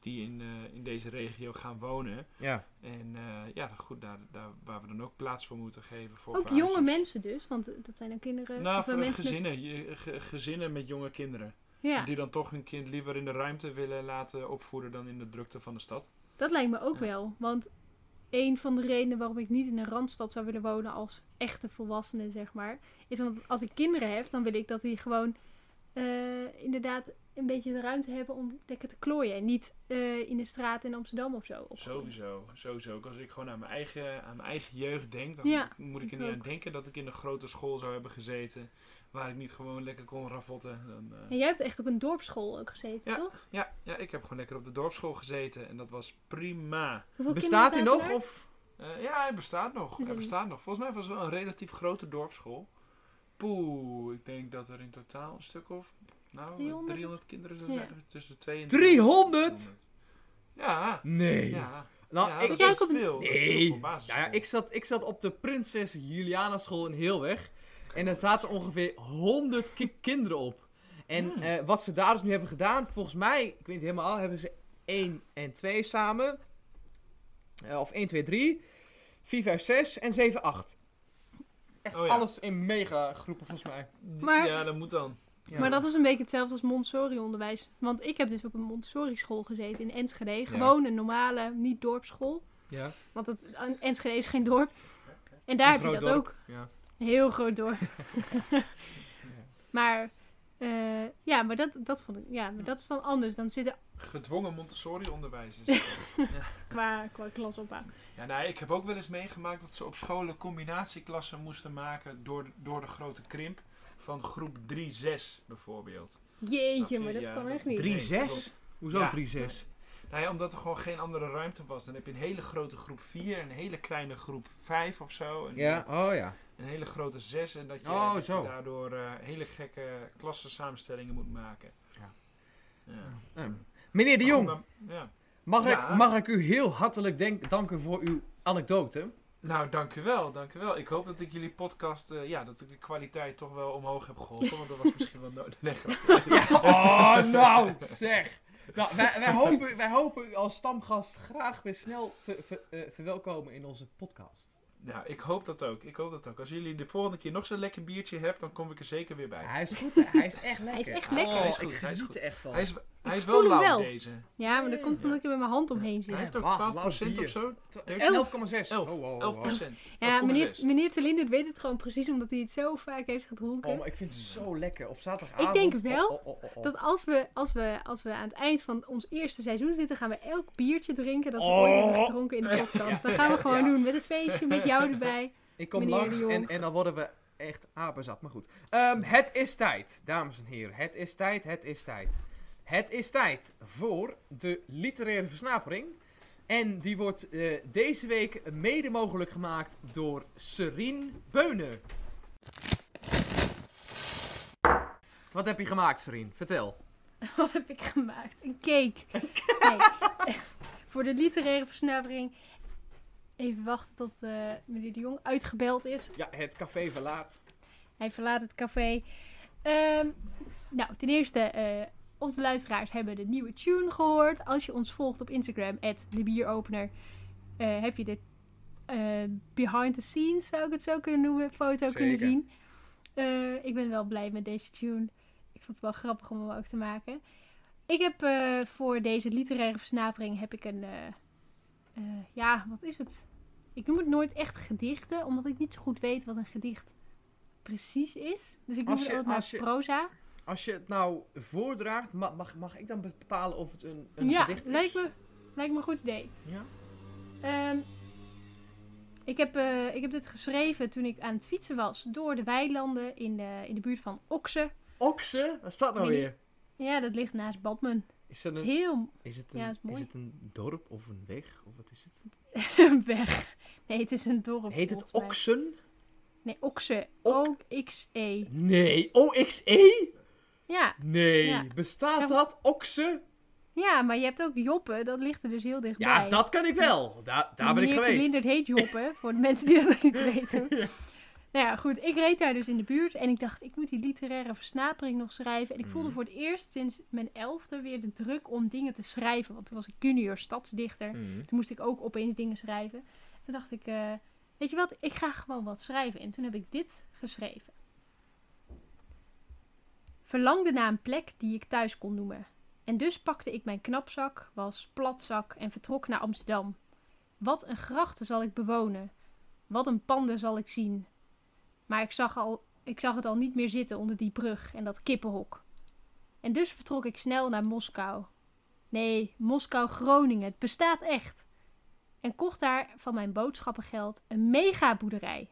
die in, eh, in deze regio gaan wonen. Ja. En eh, ja, goed, daar, daar waar we dan ook plaats voor moeten geven. Voor ook jonge mensen dus, want dat zijn dan kinderen. Nou, of voor mensen met- gezinnen, ge- gezinnen met jonge kinderen. ja, Die dan toch hun kind liever in de ruimte willen laten opvoeden dan in de drukte van de stad. dat lijkt me ook Ja. wel. Want een van de redenen waarom ik niet in een randstad zou willen wonen als echte volwassene, zeg maar, is omdat als ik kinderen heb, dan wil ik dat die gewoon eh, inderdaad een beetje de ruimte hebben om lekker te klooien. En niet eh, in de straat in Amsterdam of zo. opgroeien. Sowieso, sowieso. Ook als ik gewoon aan mijn eigen, aan mijn eigen jeugd denk, dan Ja, moet ik er niet aan denken dat ik in een grote school zou hebben gezeten. Waar ik niet gewoon lekker kon raffotten. Dan, eh, En jij hebt echt op een dorpsschool ook gezeten, Ja. toch? ja, ja, ik heb gewoon lekker op de dorpsschool gezeten en dat was prima. Hoeveel Bestaat hij nog? Of? Eh, ja, hij bestaat nog. Hij bestaat nog. Volgens mij was het wel een relatief grote dorpsschool. Poeh, ik denk dat er in totaal een stuk of nou, 300? 300, kinderen zo Ja. zijn. Tussen 2 en 300? Ja, Nee. ja. Nou, ja, ik, dat jij is ook op veel. Dat is veel Nee. Ja, ja, ik, zat, ik zat op de Prinses Juliana school in Heelweg. En daar zaten ongeveer 100 ki- kinderen op. En Hmm. eh, wat ze daar dus nu hebben gedaan, volgens mij, ik weet niet helemaal, hebben ze 1 en 2 samen. Eh, of 1, 2, 3. 4, 5, 6 en 7, 8. Echt Oh ja. alles in mega groepen volgens mij. Maar- Ja, dat moet dan. Ja. Maar dat is een beetje hetzelfde als Montessori-onderwijs. Want ik heb dus op een Montessori-school gezeten in Enschede. Gewoon een normale, niet dorpsschool. Ja. Want het, Enschede is geen dorp. En daar Een heb je dat dorp. ook. Ja. Heel groot dorp. maar, eh, ja, maar dat, dat vond ik, ja, maar dat is dan anders. Dan zitten Gedwongen Montessori-onderwijs is qua, qua klasopbouw. Ja, nou, ik heb ook wel eens meegemaakt dat ze op scholen combinatieklassen moesten maken door, door de grote krimp van groep 3-6 bijvoorbeeld. Jeetje, je? maar dat Ja, kan echt niet. Drie- Nee, 3-6? klopt. Hoezo Ja. 3, 6? Nou ja, omdat er gewoon geen andere ruimte was. Dan heb je een hele grote groep 4, een hele kleine groep 5 of zo. En Ja, oh ja. Een hele grote 6 en dat je, Oh, dat je zo. daardoor eh, hele gekke klassensamenstellingen moet maken. Ja. Ja. Meneer de Jong, mag, ik, mag ik u heel hartelijk denk- danken voor uw anekdote? Nou, dank u wel, dank u wel. Ik hoop dat ik jullie podcast, eh, ja, dat ik de kwaliteit toch wel omhoog heb geholpen. Want dat was misschien wel nodig. Nee. Oh, nou, zeg. Nou, wij, wij, hopen, wij hopen u als stamgast graag weer snel te ver- eh, verwelkomen in onze podcast. Ja, ik hoop dat ook. Ik hoop dat ook. Als jullie de volgende keer nog zo'n lekker biertje hebben, dan kom ik er zeker weer bij. Hij is goed, hè? hij is echt lekker. echt lekker. Oh, Hij is goed, ik hij is geniet goed. er echt van. Hij is, hij is wel hem lauw, wel. deze. Ja, maar dat komt omdat ik er met mijn hand omheen Hij zit. heeft ook wauw, 12% lauw of zo. Tw- 11. 11,6. 11, Oh, wow, 11 wow. procent. Ja, meneer, meneer Telindert weet het gewoon precies omdat hij het zo vaak heeft gedronken. Oh, maar ik vind het zo lekker. Op zaterdagavond. Ik denk wel Oh, oh, oh, oh, oh. Dat als we, als, we, als we aan het eind van ons eerste seizoen zitten, gaan we elk biertje drinken dat we Oh. ooit hebben gedronken in de podcast. Dat gaan we gewoon Ja. doen met een feestje, met jou erbij. Ik kom langs en, en dan worden we echt apenzat. Maar goed. Ehm, het is tijd, dames en heren. Het is tijd, het is tijd. Het is tijd voor de literaire versnapering. En die wordt eh, deze week mede mogelijk gemaakt door Serien Beunen. Wat heb je gemaakt, Serien? Vertel. Wat heb ik gemaakt? Een cake. Nee. Voor de literaire versnapering. Even wachten tot eh, meneer de Jong uitgebeld is. Ja, het café verlaat. Hij verlaat het café. Ehm, nou, ten eerste, eh, onze luisteraars hebben de nieuwe tune gehoord. Als je ons volgt op Instagram, de bieropener, eh, heb je de eh, behind the scenes, zou ik het zo kunnen noemen, foto kunnen zien. Eh, ik ben wel blij met deze tune. Ik vond het wel grappig om hem ook te maken. Ik heb voor deze literaire versnapering heb ik een... ja, wat is het? Ik noem het nooit echt gedichten, omdat ik niet zo goed weet wat een gedicht precies is. Dus ik noem het altijd maar je- proza. Als je het nou voordraagt, ma- mag, mag ik dan bepalen of het een, een ja, gedicht is? lijkt me, lijkt me een goed idee. Ja. Ehm, ik, heb, eh, ik heb dit geschreven toen ik aan het fietsen was door de weilanden in de, in de buurt van Oksen. Okse? Wat staat nou weer? Ja, dat ligt naast Badmen. Is is een, heel is het een, ja, is het een dorp of een weg? Of wat is het? weg. Nee, het is een dorp. Heet het. Oksen? Nee, Okse. Ok- O-X-E. Nee. OXE? Ja. Nee. Ja. Bestaat Ja. dat? Okse? ja, maar je hebt ook Joppe. Dat ligt er dus heel dichtbij. Ja, dat kan ik wel. Daar, daar ben ik Meneer geweest. Lindert heet Joppe, voor de mensen die dat niet weten. Ja. Nou ja, goed. Ik reed daar dus in de buurt en ik dacht, ik moet die literaire versnapering nog schrijven. En ik voelde Mhm. voor het eerst sinds mijn elfde weer de druk om dingen te schrijven. Want toen was ik junior stadsdichter. Mhm. Toen moest ik ook opeens dingen schrijven. Toen dacht ik, eh, weet je wat, ik ga gewoon wat schrijven. En toen heb ik dit geschreven. Verlangde naar een plek die ik thuis kon noemen. En dus pakte ik mijn knapzak, was platzak en vertrok naar Amsterdam. Wat een grachten zal ik bewonen. Wat een panden zal ik zien. Maar ik zag, al, ik zag het al niet meer zitten onder die brug en dat kippenhok. En dus vertrok ik snel naar Moskou. Nee, Moskou-Groningen, het bestaat echt. En kocht daar van mijn boodschappengeld een megaboerderij.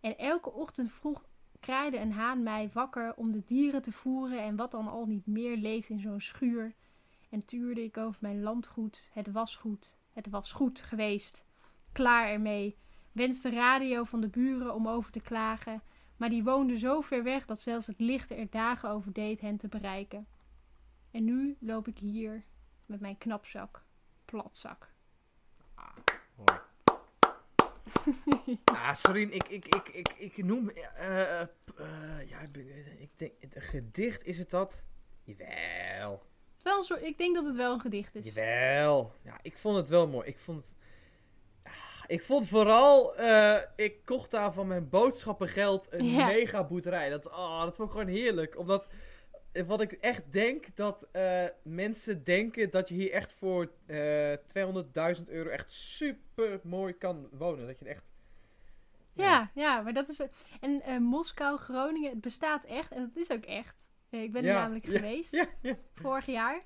En elke ochtend vroeg kraaide een haan mij wakker om de dieren te voeren en wat dan al niet meer leeft in zo'n schuur. En tuurde ik over mijn landgoed. Het was goed. Het was goed geweest. Klaar ermee. Wens de radio van de buren om over te klagen. Maar die woonde zo ver weg dat zelfs het licht er dagen over deed hen te bereiken. En nu loop ik hier met mijn knapzak, platzak. Mooi. Ah, Sorien, ik, ik, ik, ik, ik noem... eh, eh, eh, ja, ik denk... Een gedicht, is het dat? Jawel. Wel soort, ik denk dat het wel een gedicht is. Jawel. Ja, ik vond het wel mooi. Ik vond. Ah, Ik vond vooral... ik kocht daar van mijn boodschappengeld een Ja. mega boerderij. Dat, oh, dat vond ik gewoon heerlijk. Omdat... Wat ik echt denk, dat eh, mensen denken dat je hier echt voor eh 200.000 euro echt super mooi kan wonen. Dat je echt... Ja, ja, maar dat is. En eh, Moskou, Groningen, het bestaat echt. En het is ook echt. Ik ben er namelijk ja, geweest vorig jaar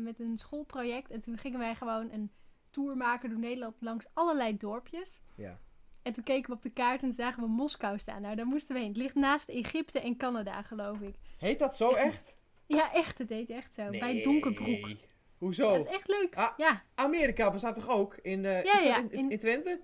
met een schoolproject. En toen gingen wij gewoon een tour maken door Nederland langs allerlei dorpjes. Ja. En toen keken we op de kaart en zagen we Moskou staan. Nou, daar moesten we heen. Het ligt naast Egypte en Canada, geloof ik. Heet dat zo echt? Ja, echt. Het heet echt zo. Bij Donkerbroek. Hoezo? Ja, het is echt leuk. Ah. Ja. Amerika bestaat toch ook? In, eh, Ja, dat ja, in, in, in- in Twente?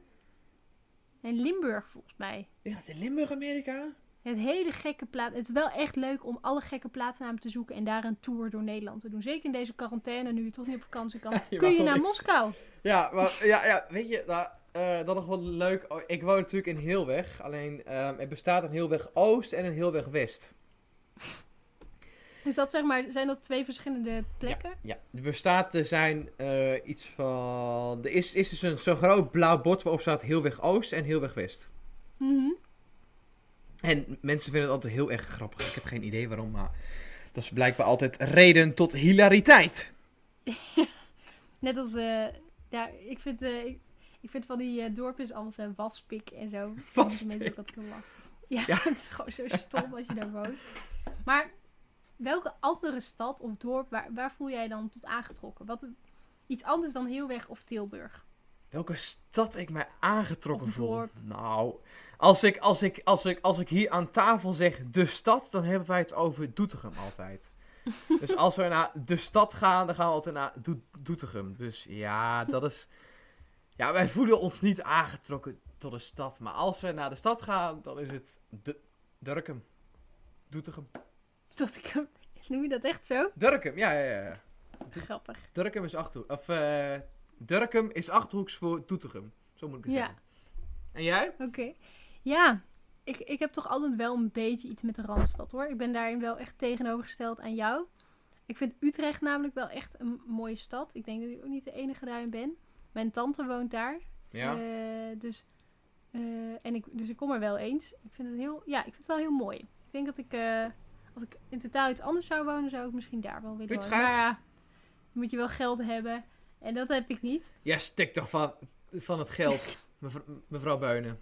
En Limburg volgens mij. Dat in Limburg, Amerika? Het hele gekke plaats. Het is wel echt leuk om alle gekke plaatsnamen te zoeken en daar een tour door Nederland te doen. Zeker in deze quarantaine, nu je toch niet op vakantie kan. Je kun je naar. Moskou? Ja, maar ja, ja weet je, nou, eh, dat is wel leuk. Oh, Ik woon natuurlijk in Heelweg. Alleen, ehm, er bestaat een Heelweg Oost en een Heelweg West. Dus dat zeg maar, zijn dat twee verschillende plekken? Ja, er bestaat, er zijn eh, iets van... Er is, is dus een zo'n groot blauw bord waarop staat Heelweg Oost en Heelweg West. Mhm. En mensen vinden het altijd heel erg grappig. Ik heb geen idee waarom, maar dat is blijkbaar altijd reden tot hilariteit. Net als, eh, ja, ik vind, eh, ik, ik vind van die eh, dorpjes als eh, Waspik en zo. Waspik. Mensen ook altijd heel lachen. Ja, Ja. het is gewoon zo stom als je daar woont. Maar welke andere stad of dorp, waar, waar voel jij dan tot aangetrokken? Wat, iets anders dan Heelweg of Tilburg? Welke stad ik mij aangetrokken voel? Nou, als ik, als, ik, als, ik, als ik hier aan tafel zeg de stad, dan hebben wij het over Doetinchem altijd. dus als we naar de stad gaan, dan gaan we altijd naar Doe- Doetinchem. Dus ja, dat is... Ja, wij voelen ons niet aangetrokken tot de stad. Maar als we naar de stad gaan, dan is het de, Durkum. Doetinchem. Dat ik hem, noem je dat echt zo? Durkum, ja, ja, ja. Grappig. Durkum is Achterhoek. Of, eh Durkum is Achterhoeks voor Doetinchem. Zo moet ik het Ja. zeggen. En jij? Oké. Ja, ik, ik heb toch altijd wel een beetje iets met de Randstad hoor. Ik ben daarin wel echt tegenovergesteld aan jou. Ik vind Utrecht namelijk wel echt een mooie stad. Ik denk dat ik ook niet de enige daarin ben. Mijn tante woont daar. Ja. Eh, dus, eh, en ik, dus ik kom er wel eens. Ik vind het heel, ja, ik vind het wel heel mooi. Ik denk dat ik, eh, Als ik in totaal iets anders zou wonen, zou ik misschien daar wel willen wonen. Maar ja, moet je wel geld hebben. En dat heb ik niet. Jij stikt toch van, van het geld, mevrouw, mevrouw Beunen.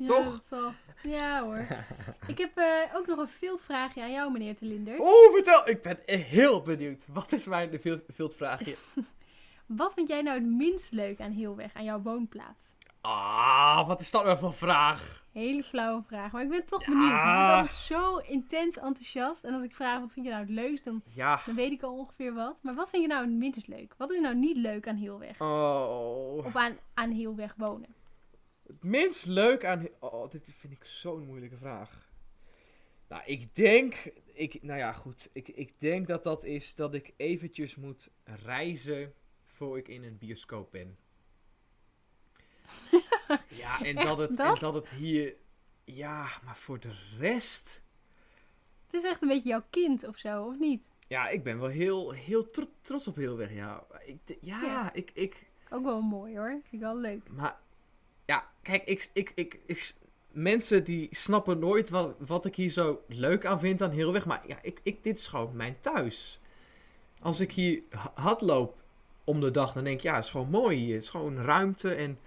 Ja, Toch? dat zal- Ja hoor. ik heb eh, ook nog een viltvraagje aan jou, meneer Telinder. Oeh, vertel! Ik ben heel benieuwd. Wat is mijn veelvraagje? Wat vind jij nou het minst leuk aan Heelweg, aan jouw woonplaats? Ah, wat is dat nou voor een vraag? Hele flauwe vraag, maar ik ben toch Ja. benieuwd. Je bent altijd zo intens enthousiast. En als ik vraag wat vind je nou het leukst, dan, Ja. dan weet ik al ongeveer wat. Maar wat vind je nou het minst leuk? Wat is nou niet leuk aan Heelweg? Oh. Of aan, aan Heelweg wonen? Het minst leuk aan... Oh, dit vind ik zo'n moeilijke vraag. Nou, ik denk... Ik, nou ja, goed. Ik, ik denk dat dat is dat ik eventjes moet reizen voor ik in een bioscoop ben. ja, en dat, het, en dat? het hier... Ja, maar voor de rest... Het is echt een beetje jouw kind of zo, of niet? Ja, ik ben wel heel, heel tro- trots op heel weg. Ja, ik, ja, Ja. Ik, ik, Ook wel mooi hoor. Vind ik wel leuk. Maar ja, kijk, ik, ik, ik, ik, mensen die snappen nooit wat, wat ik hier zo leuk aan vind aan Heelweg. Maar ja, ik, ik, dit is gewoon mijn thuis. Als ik hier ha- hard loop om de dag, dan denk ik, ja, het is gewoon mooi hier. Het is gewoon ruimte en...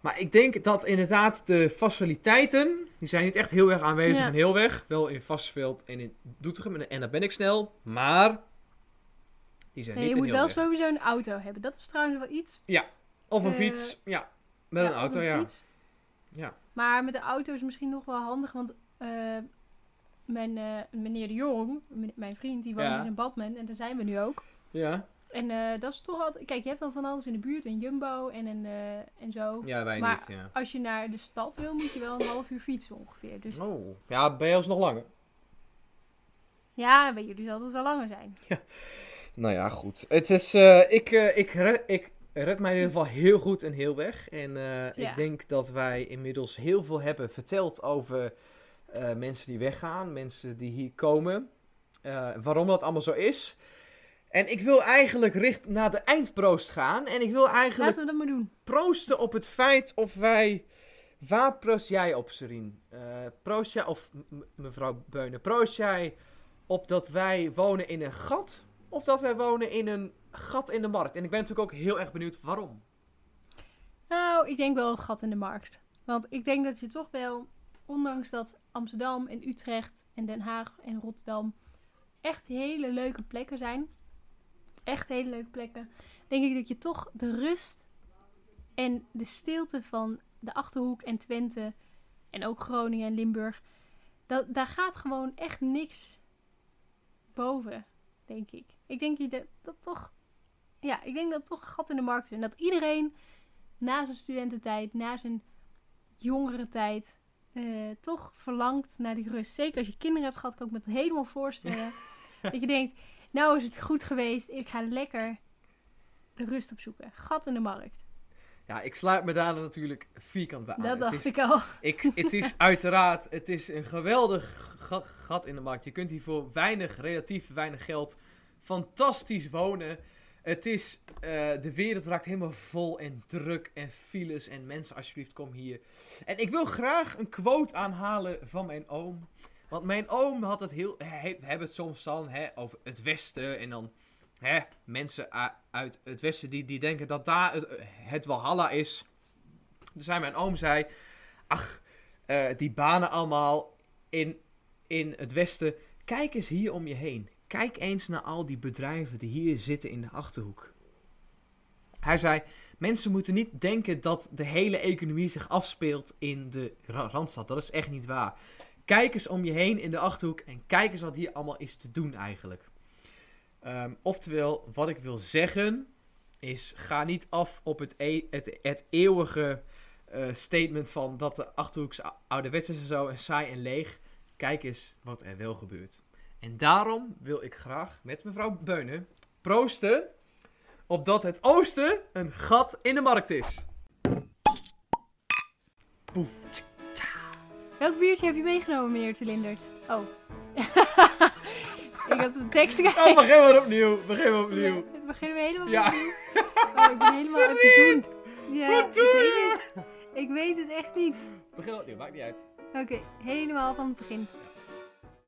Maar ik denk dat inderdaad de faciliteiten, die zijn niet echt heel erg aanwezig Ja. in Heelweg. Wel in Vasseveld en in Doetinchem. En, en daar ben ik snel. Maar die zijn Nee, niet je moet wel sowieso een auto hebben. Dat is trouwens wel iets. Of een eh, fiets, ja. Met Ja, een auto, ja. fiets. Ja. Maar met de auto is misschien nog wel handig, want eh, mijn, eh, meneer de Jong, mijn vriend, die woont Ja. dus in Badmen en daar zijn we nu ook. Ja. En eh, dat is toch altijd, kijk, je hebt wel van alles in de buurt, een Jumbo en, een, en zo. Ja, wij Maar- niet, ja. Als je naar de stad wil, moet je wel een half uur fietsen ongeveer. Dus Oh. Ja, bij is nog langer. ja, bij jullie zal het wel langer zijn. Nou ja, goed. Het is, eh, ik, ik, ik red mij in ieder geval heel goed en heel weg. En eh, Ja. ik denk dat wij inmiddels heel veel hebben verteld over eh, mensen die weggaan, mensen die hier komen. eh, waarom dat allemaal zo is. En ik wil eigenlijk richt naar de eindproost gaan. En ik wil eigenlijk Laten we dat maar doen. proosten op het feit of wij... Waar proost jij op, Serien? Proost jij, of mevrouw Beunen, proost jij op dat wij wonen in een gat? Of dat wij wonen in een gat in de markt? En ik ben natuurlijk ook heel erg benieuwd waarom. Nou, ik denk wel een gat in de markt. Want ik denk dat je toch wel, ondanks dat Amsterdam en Utrecht en Den Haag en Rotterdam echt hele leuke plekken zijn. Echt hele leuke plekken. Denk ik dat je toch de rust en de stilte van de Achterhoek en Twente en ook Groningen en Limburg. Dat, daar gaat gewoon echt niks boven, denk ik. Ik denk dat, dat toch, ja, ik denk dat toch een gat in de markt is. En dat iedereen na zijn studententijd, na zijn jongere tijd, eh, toch verlangt naar die rust. Zeker als je kinderen hebt gehad, kan ik me het helemaal voorstellen. dat je denkt, nou is het goed geweest, ik ga lekker de rust opzoeken. Gat in de markt. Ja, ik sluit me daar natuurlijk vierkant bij aan. dat dacht is- ik al. Ik, het is uiteraard, het is een geweldig ga- gat in de markt. Je kunt hier voor weinig, relatief weinig geld, fantastisch wonen. Het is, eh, de wereld raakt helemaal vol en druk en files en mensen, alsjeblieft, kom hier. En ik wil graag een quote aanhalen van mijn oom. Want mijn oom had het heel, he, we hebben het soms dan hè, over het westen en dan hè, mensen uit het westen die, die denken dat daar het, het Walhalla is. Dus hij, mijn oom zei, ach, eh, die banen allemaal in, in het westen. Kijk eens hier om je heen. Kijk eens naar al die bedrijven die hier zitten in de achterhoek. Hij zei: Mensen moeten niet denken dat de hele economie zich afspeelt in de Ra- randstad. Dat is echt niet waar. Kijk eens om je heen in de achterhoek en kijk eens wat hier allemaal is te doen eigenlijk. Ehm, oftewel, wat ik wil zeggen is: ga niet af op het, e- het, het eeuwige eh, statement van dat de achterhoek is ou- ouderwets is en zo en saai en leeg. Kijk eens wat er wel gebeurt. En daarom wil ik graag met mevrouw Beunen proosten op dat het oosten een gat in de markt is. Poef. Welk biertje heb je meegenomen, meneer Telindert? Oh. ik had zijn tekst Oh, kijken. begin maar opnieuw. Begin maar opnieuw. Ja, beginnen we helemaal Ja. opnieuw? Oh, ik ben helemaal aan het doen. Ja, Wat ik doe weet je? het. Ik weet het echt niet. Begin opnieuw, maakt niet uit. Oké, helemaal van het begin.